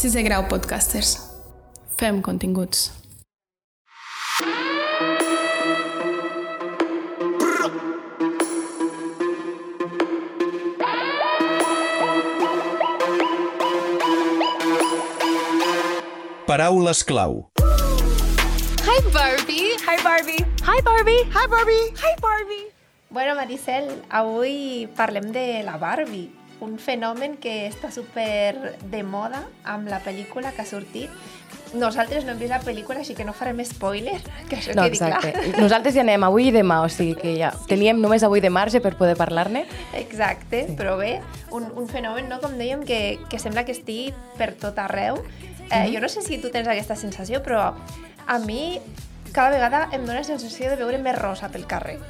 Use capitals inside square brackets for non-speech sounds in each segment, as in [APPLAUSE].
Sisè grau podcasters. Fem continguts. Paraules clau. Hi Barbie! Hi, Barbie. Hi Barbie! Hi, Barbie. Hi Barbie! Bueno, Maricel, avui parlem de la Barbie, un fenomen que està super de moda amb la pel·lícula que ha sortit. Nosaltres no hem vist la pel·lícula, així que no farem spoiler, [LAUGHS] que això No, quedi exacte. clar. Nosaltres ja anem avui i demà, o sigui que ja teníem només avui de marge per poder parlar-ne. Exacte, sí. però bé, un, un fenomen, no? com dèiem, que, que sembla que estigui per tot arreu. Eh, jo no sé si tu tens aquesta sensació, però a mi cada vegada em dóna la sensació de veure més rosa pel carrer.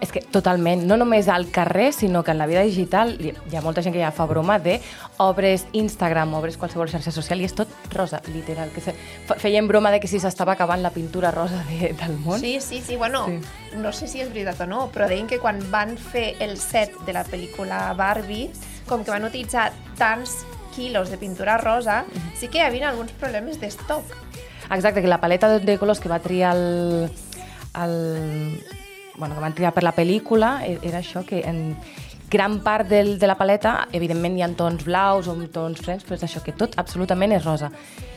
És que totalment, no només al carrer, sinó que en la vida digital hi ha molta gent que ja fa broma de obres Instagram, obres qualsevol xarxa social i és tot rosa, literal. Que se... fe- Feien broma de que si s'estava acabant la pintura rosa de, del món. Sí, sí, sí, bueno, Sí. no sé si és veritat o no, però deien que quan van fer el set de la pel·lícula Barbie, com que van utilitzar tants quilos de pintura rosa, sí que hi havia alguns problemes d'estoc. Exacte, que la paleta de, de colors que va triar el, el, bueno, que van triar per la pel·lícula e- era això, que en gran part del, de la paleta, evidentment hi ha tons blaus o tons frens, però és això, que tot absolutament és rosa.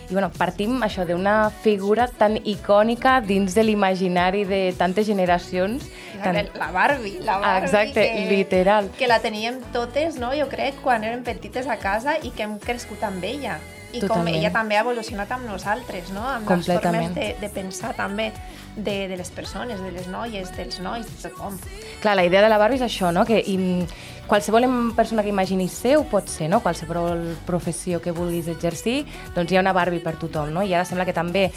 I bueno, partim això d'una figura tan icònica dins de l'imaginari de tantes generacions. La, la Barbie, la Barbie. Exacte, literal. Que la teníem totes, no? jo crec, quan érem petites a casa i que hem crescut amb ella. I com Totalment. ella també ha evolucionat amb nosaltres, no? amb les formes de, de pensar també de, de les persones, de les noies, dels nois, de tothom. Clar, la idea de la Barbie és això, no? que im, qualsevol em- persona que imaginis ho pot ser, no? qualsevol professió que vulguis exercir, doncs hi ha una Barbie per tothom, no? i ara sembla que també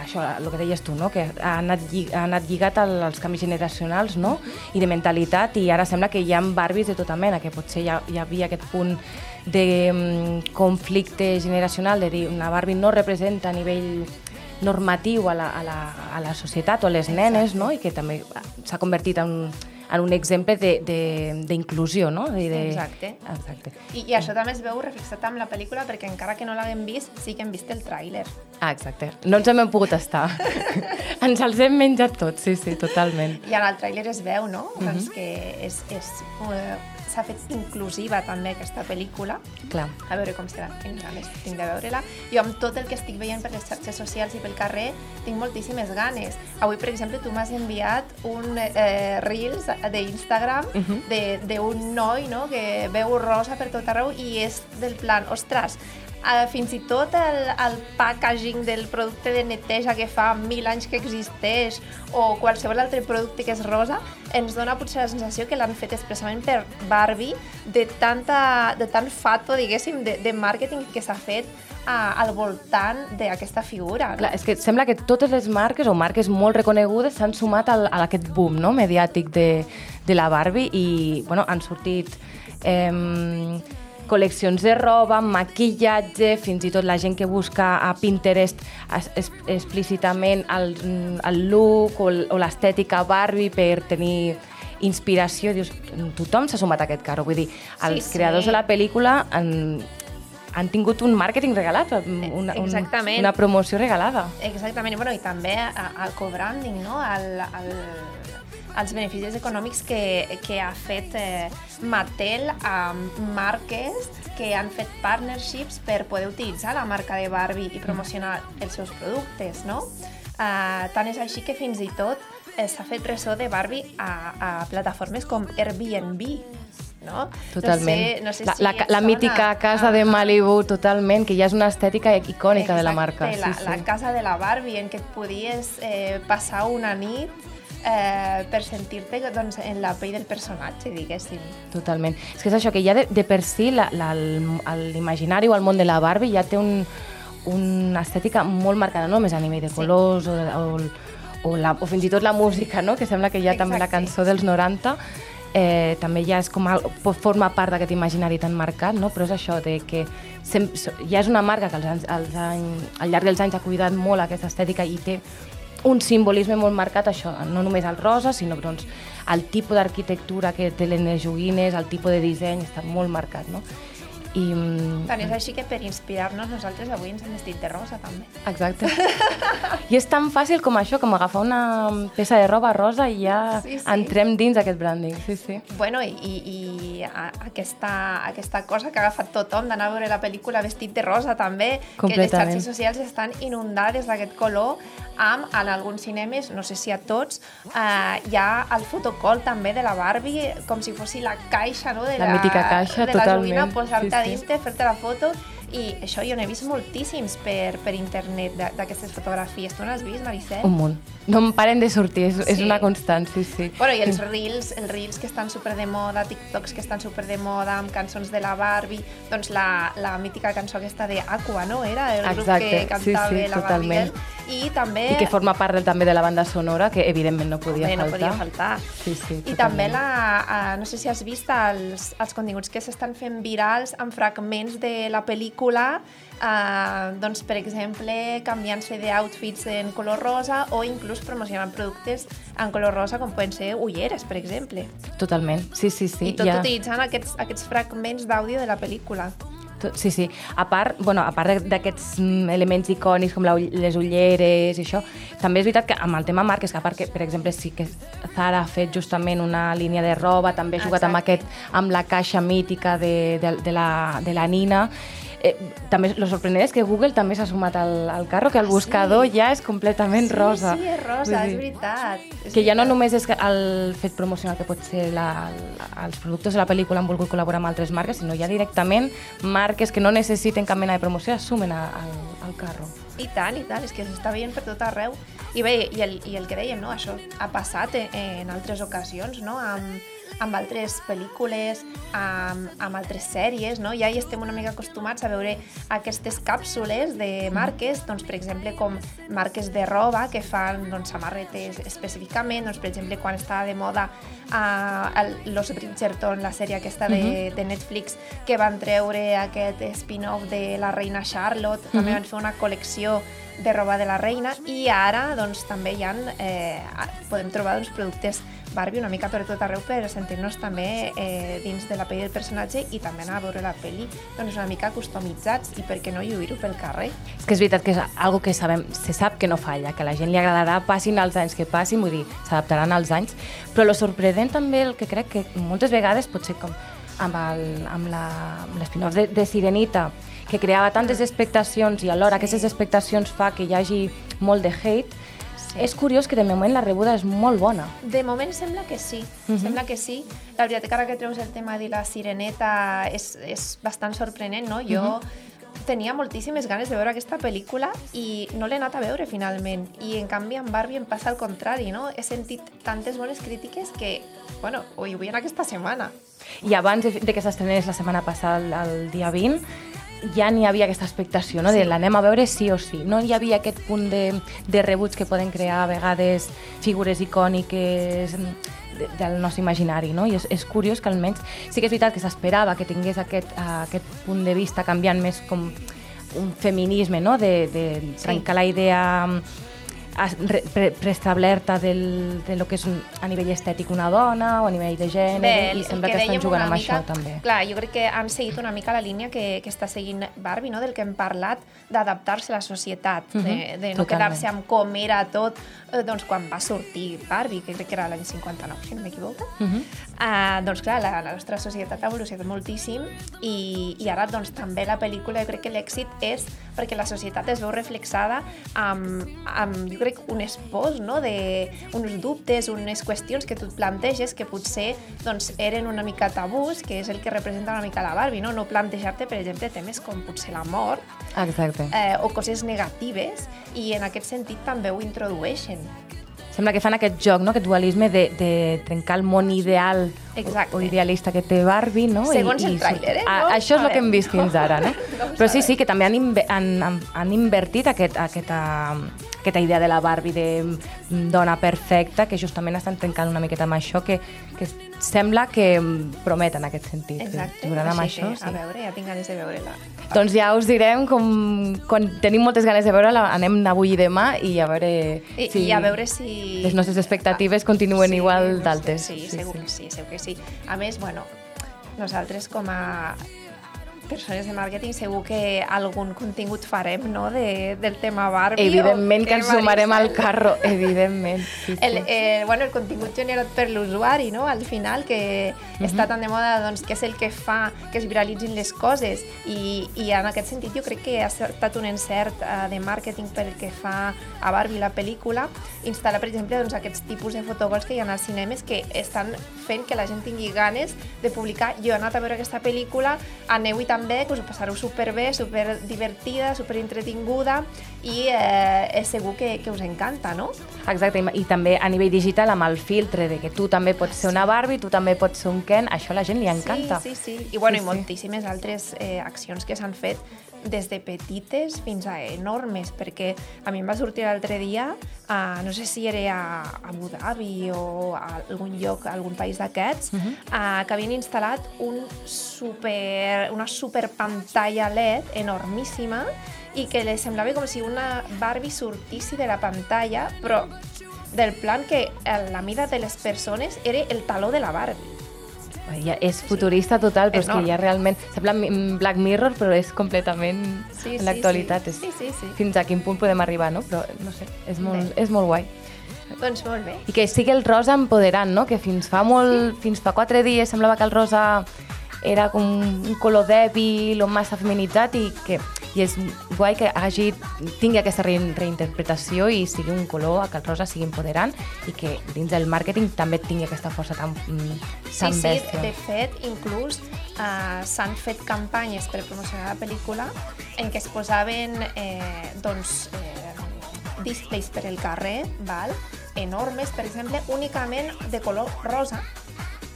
això, el que deies tu, no? que ha anat, ha anat lligat al, als canvis generacionals no? i de mentalitat, i ara sembla que hi ha Barbies de tota mena, que potser ja hi havia aquest punt de mm, conflicte generacional, de dir una Barbie no representa a nivell normatiu a la, a la, a la societat o a les nenes, no? i que també s'ha convertit en, en un exemple de- de- d'inclusió, no? I de, Exacte. Exacte. I, I això també es veu reflexat amb la pel·lícula perquè encara que no l'haguem vist, sí que hem vist el tràiler. Ah, exacte. No ens hem pogut estar. [LAUGHS] ens els hem menjat tots, sí, sí, totalment. I en el tràiler es veu, no? Mhm. doncs que és, és, uh, s'ha fet inclusiva també aquesta pel·lícula. Clar. A veure com serà, quines ganes tinc de veure-la. Jo amb tot el que estic veient per les xarxes socials i pel carrer tinc moltíssimes ganes. Avui, per exemple, tu m'has enviat un eh, Reels d'Instagram Mhm. de- d'un noi no? que veu rosa per tot arreu i és del plan, ostres, Uh, fins i tot el, el packaging del producte de neteja que fa mil anys que existeix o qualsevol altre producte que és rosa ens dona potser la sensació que l'han fet expressament per Barbie de, tanta, de tant fato, diguéssim, de, de màrqueting que s'ha fet uh, al voltant d'aquesta figura. Clar, és que sembla que totes les marques o marques molt reconegudes s'han sumat al, a aquest boom no? mediàtic de, de la Barbie i bueno, han sortit eh, col·leccions de roba, maquillatge, fins i tot la gent que busca a Pinterest es, es, explícitament el, el look o, o l'estètica Barbie per tenir inspiració, dius, tothom s'ha sumat a aquest carro, vull dir, els sí. creadors de la pel·lícula han, han tingut un màrqueting regalat, una, un, Exactament. una promoció regalada. Exactament, bueno, i també al co-branding, no? al, al, als beneficis econòmics que, que ha fet eh, Mattel amb marques que han fet partnerships per poder utilitzar la marca de Barbie i promocionar els seus productes, no? Uh, tant és així que fins i tot eh, s'ha fet ressò de Barbie a, a plataformes com Airbnb, no? Totalment. No sé, no sé la, si la, la sona. mítica casa de. Malibu, totalment, que ja és una estètica icònica de la Exacte, marca. La, sí, sí. la casa de la Barbie, en què et podies eh, passar una nit eh, per sentir-te doncs, en la pell del personatge, diguéssim. Totalment. És que és això, que ja de, de per si l'imaginari o el món de la Barbie ja té un, una estètica molt marcada, no només a nivell de Sí. colors o, o, o, la, o fins i tot la música, no? que sembla que ja també la cançó dels 90 eh, també ja és com a, pot formar part d'aquest imaginari tan marcat, no? però és això de que sem, ja és una marca que als anys, als any, al llarg dels anys ha cuidat molt aquesta estètica i té un simbolisme molt marcat, això, no només el rosa, sinó doncs, el tipus d'arquitectura que té les joguines, el tipus de disseny, està molt marcat, no? I, mm, Tant és així que per inspirar-nos nosaltres avui ens hem vestit de rosa també. Exacte. [LAUGHS] I és tan fàcil com això, com agafar una peça de roba rosa i ja Sí, sí. entrem dins aquest branding. Sí, sí. Bueno, i, i, i aquesta, aquesta cosa que ha agafat tothom d'anar a veure la pel·lícula vestit de rosa també, que les xarxes socials estan inundades d'aquest color amb, en alguns cinemes, no sé si a tots, eh, hi ha el fotocall també de la Barbie, com si fos la caixa, no? De La mítica caixa, de totalment. la joguina, posar-te Sí, sí. Dintre, fer-te la foto, i això jo n'he vist moltíssims per, per internet d'aquestes fotografies. Tu n'has vist, Maricel? Un munt. No em paren de sortir, és, és Sí. una constant, sí, sí. Bueno, i els reels, els reels que estan super de moda, TikToks que estan super de moda, amb cançons de la Barbie, doncs la, la mítica cançó aquesta de Aqua, no? Era el grup Exacte, que sí, cantava sí, la Barbie totalment. Girl. I també... I que forma part també de la banda sonora, que evidentment no podia Bé, no faltar. podia faltar. Sí, sí, I també, la, uh, no sé si has vist els, els continguts que s'estan fent virals amb fragments de la pel·lícula, uh, doncs, per exemple, canviant-se d'outfits en color rosa o inclús promocionant productes en color rosa, com poden ser ulleres, per exemple. Totalment, sí, sí, sí. I tot ja. utilitzant aquests, aquests fragments d'àudio de la pel·lícula. Tot- Sí, sí. A part, bueno, a part d'aquests mm, elements icònics com la, les ulleres i això, també és veritat que amb el tema marques, que a part que, per exemple, sí que Zara ha fet justament una línia de roba, també ha jugat amb, Exacte. aquest, amb la caixa mítica de, de, de, la, de la Nina, Eh, també lo sorprenent és que Google també s'ha sumat al, al carro, que el Ah, sí? buscador ja és completament sí, rosa. Sí, és rosa, Vull és dir, veritat. És que ja no veritat. només és el fet promocional que pot ser la, la, els productes de la pel·lícula han volgut col·laborar amb altres marques, sinó ja directament marques que no necessiten cap mena de promoció assumen a, al, al carro. I tant, i tant, és que s'està veient per tot arreu. I bé, i el, i el que dèiem, no? això ha passat en, en altres ocasions, no? amb, amb altres pel·lícules, amb, amb altres sèries, no? ja hi estem una mica acostumats a veure aquestes càpsules de marques, doncs, per exemple, com marques de roba que fan doncs, samarretes específicament, doncs, per exemple, quan estava de moda uh, el, Los Bridgerton, la sèrie aquesta de, de Netflix, que van treure aquest spin-off de la reina Charlotte, també van fer una col·lecció de roba de la reina i ara doncs, també hi ha, eh, podem trobar doncs, productes Barbie una mica per tot arreu per sentir-nos també eh, dins de la pell del personatge i també anar a veure la pel·li doncs, una mica customitzats i per què no lluir-ho pel carrer. És que és veritat que és algo que sabem, se sap que no falla, que a la gent li agradarà, passin els anys que passin, vull dir, s'adaptaran als anys, però lo sorprenent també el que crec que moltes vegades pot ser com amb l'espin-off de, de Sirenita, que creava tantes expectacions i alhora Sí. aquestes expectacions fa que hi hagi molt de hate, sí. és curiós que de moment la rebuda és molt bona. De moment sembla que sí, Mhm. sembla que sí. La veritat que ara que treus el tema de la sireneta és, és bastant sorprenent, no? Jo Mhm. Tenia moltíssimes ganes de veure aquesta pel·lícula i no l'he anat a veure finalment. I en canvi amb Barbie em passa el contrari, no? He sentit tantes bones crítiques que, bueno, ho vull anar aquesta setmana. I abans de, de que s'estrenés la setmana passada, el, el dia 20, ja n'hi havia aquesta expectació, no? de Sí. l'anem a veure sí o sí. No hi havia aquest punt de, de rebuig que poden crear a vegades figures icòniques de, del nostre imaginari, no? I és, és curiós que almenys sí que és veritat que s'esperava que tingués aquest, uh, aquest punt de vista canviant més com un feminisme, no? de, de trencar la idea re- pre- preestablerta del, de lo que és un, a nivell estètic una dona o a nivell de gènere el- i sembla que, estan dèiem jugant amb mica, això també. Clar, jo crec que han seguit una mica la línia que, que està seguint Barbie, no? del que hem parlat, d'adaptar-se a la societat, de, Mhm, de no quedar-se amb com era tot eh, doncs, quan va sortir Barbie, que crec que era l'any 59, si no m'equivoco. Uh -huh. Uh, doncs clar, la, la nostra societat ha evolucionat moltíssim i, i ara doncs també la pel·lícula jo crec que l'èxit és perquè la societat es veu reflexada amb, amb jo crec, un espòs, no? de, uns dubtes, unes qüestions que tu et planteges que potser doncs, eren una mica tabús, que és el que representa una mica la Barbie, no, no plantejar-te, per exemple, temes com potser la mort Exacte. eh, o coses negatives i en aquest sentit també ho introdueixen. Sembla que fan aquest joc, no? aquest dualisme de, de trencar el món ideal Exacte. o, idealista que té Barbie, no? Segons el surt- tràiler, eh? No això és el que hem vist fins ara, no? [LAUGHS] No Però sí, sí, que també han, han, han, han invertit aquest, aquesta, aquesta idea de la Barbie de mm, dona perfecta, que justament estan trencant una miqueta amb això, que, que sembla que mm, promet en aquest sentit. Exacte, Jugaran amb així això, que, sí. a veure, ja tinc ganes de veure-la. Doncs ja us direm com, quan tenim moltes ganes de veure-la, anem avui i demà i a veure I, I a veure si... les nostres expectatives continuen Sí, igual no sé, d'altes. Sí, segur que sí, segur que sí. A més, bueno, nosaltres com a persones de màrqueting segur que algun contingut farem, no?, de, del tema Barbie. Evidentment que ens sumarem al carro, evidentment. Sí, sí. El, eh, bueno, el contingut generat per l'usuari, no?, al final, que uh -huh. està tan de moda, doncs, que és el que fa que es viralitzin les coses i, i en aquest sentit jo crec que ha estat un encert uh, de màrqueting pel que fa a Barbie, la pel·lícula, instal·lar, per exemple, doncs, aquests tipus de fotogols que hi ha als cinemes que estan fent que la gent tingui ganes de publicar jo he anat a veure aquesta pel·lícula, aneu-hi també, que us ho passareu superbé, super divertida, super entretinguda i eh, és segur que, que us encanta, no? Exacte, i, i també a nivell digital amb el filtre de que tu també pots ser una Barbie, tu també pots ser un Ken, això a la gent li encanta. Sí, sí, sí. I, bueno, Sí, sí, sí. i moltíssimes altres eh, accions que s'han fet des de petites fins a enormes, perquè a mi em va sortir l'altre dia, uh, no sé si era a Abu Dhabi o a algun lloc, a algun país d'aquests, uh -huh. uh, que havien instal·lat un super, una super pantalla LED enormíssima i que li semblava com si una Barbie sortissi de la pantalla, però del plan que la mida de les persones era el taló de la Barbie. Ja és futurista total, però és, Enorme. que ja realment... Sembla Black Mirror, però és completament Sí, en l'actualitat. sí, és sí, sí, sí. Fins a quin punt podem arribar, no? Però, no sé, és molt, Bé. és molt guai. Doncs molt bé. I que sigui el rosa empoderant, no? Que fins fa molt... Fins fa quatre dies semblava que el rosa era com un color dèbil o massa feminitzat i que i és guai que hagi, tingui aquesta re reinterpretació i sigui un color, que el rosa sigui empoderant i que dins del màrqueting també tingui aquesta força tan, mm, Sí, tan sí, bèstia. de fet, inclús uh, s'han fet campanyes per promocionar la pel·lícula en què es posaven eh, doncs, eh, displays per el carrer, val? enormes, per exemple, únicament de color rosa,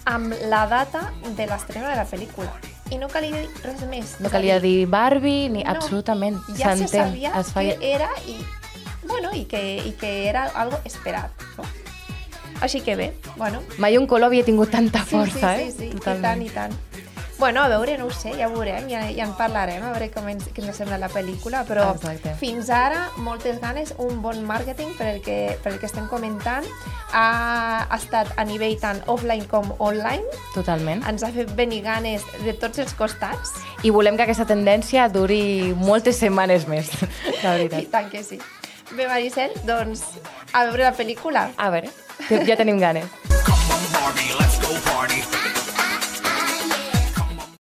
amb la data de l'estrena de la pel·lícula. I no calia dir res més. No calia dir Barbie ni no, absolutament. Ja se sabia Es feia... que era i, bueno, i, que, i que era algo esperat. No? Així que bé, bueno, Mai un color havia tingut tanta Sí, força, sí, eh? sí, sí, i Totalment. tant, i tant. Bueno, a veure, no ho sé, ja veurem, ja, ja en parlarem, a veure com ens, què ens sembla la pel·lícula, però Exacte. fins ara, moltes ganes, un bon màrqueting per el que, per el que estem comentant. Ha, ha estat a nivell tant offline com online, Totalment. ens ha fet venir ganes de tots els costats, I volem que aquesta tendència duri moltes setmanes més, la [LAUGHS] i veritat. tant que sí. Bé, Maricel, doncs, a veure la pel·lícula. A veure, ja tenim ganes. Come on, Barbie, let's go party.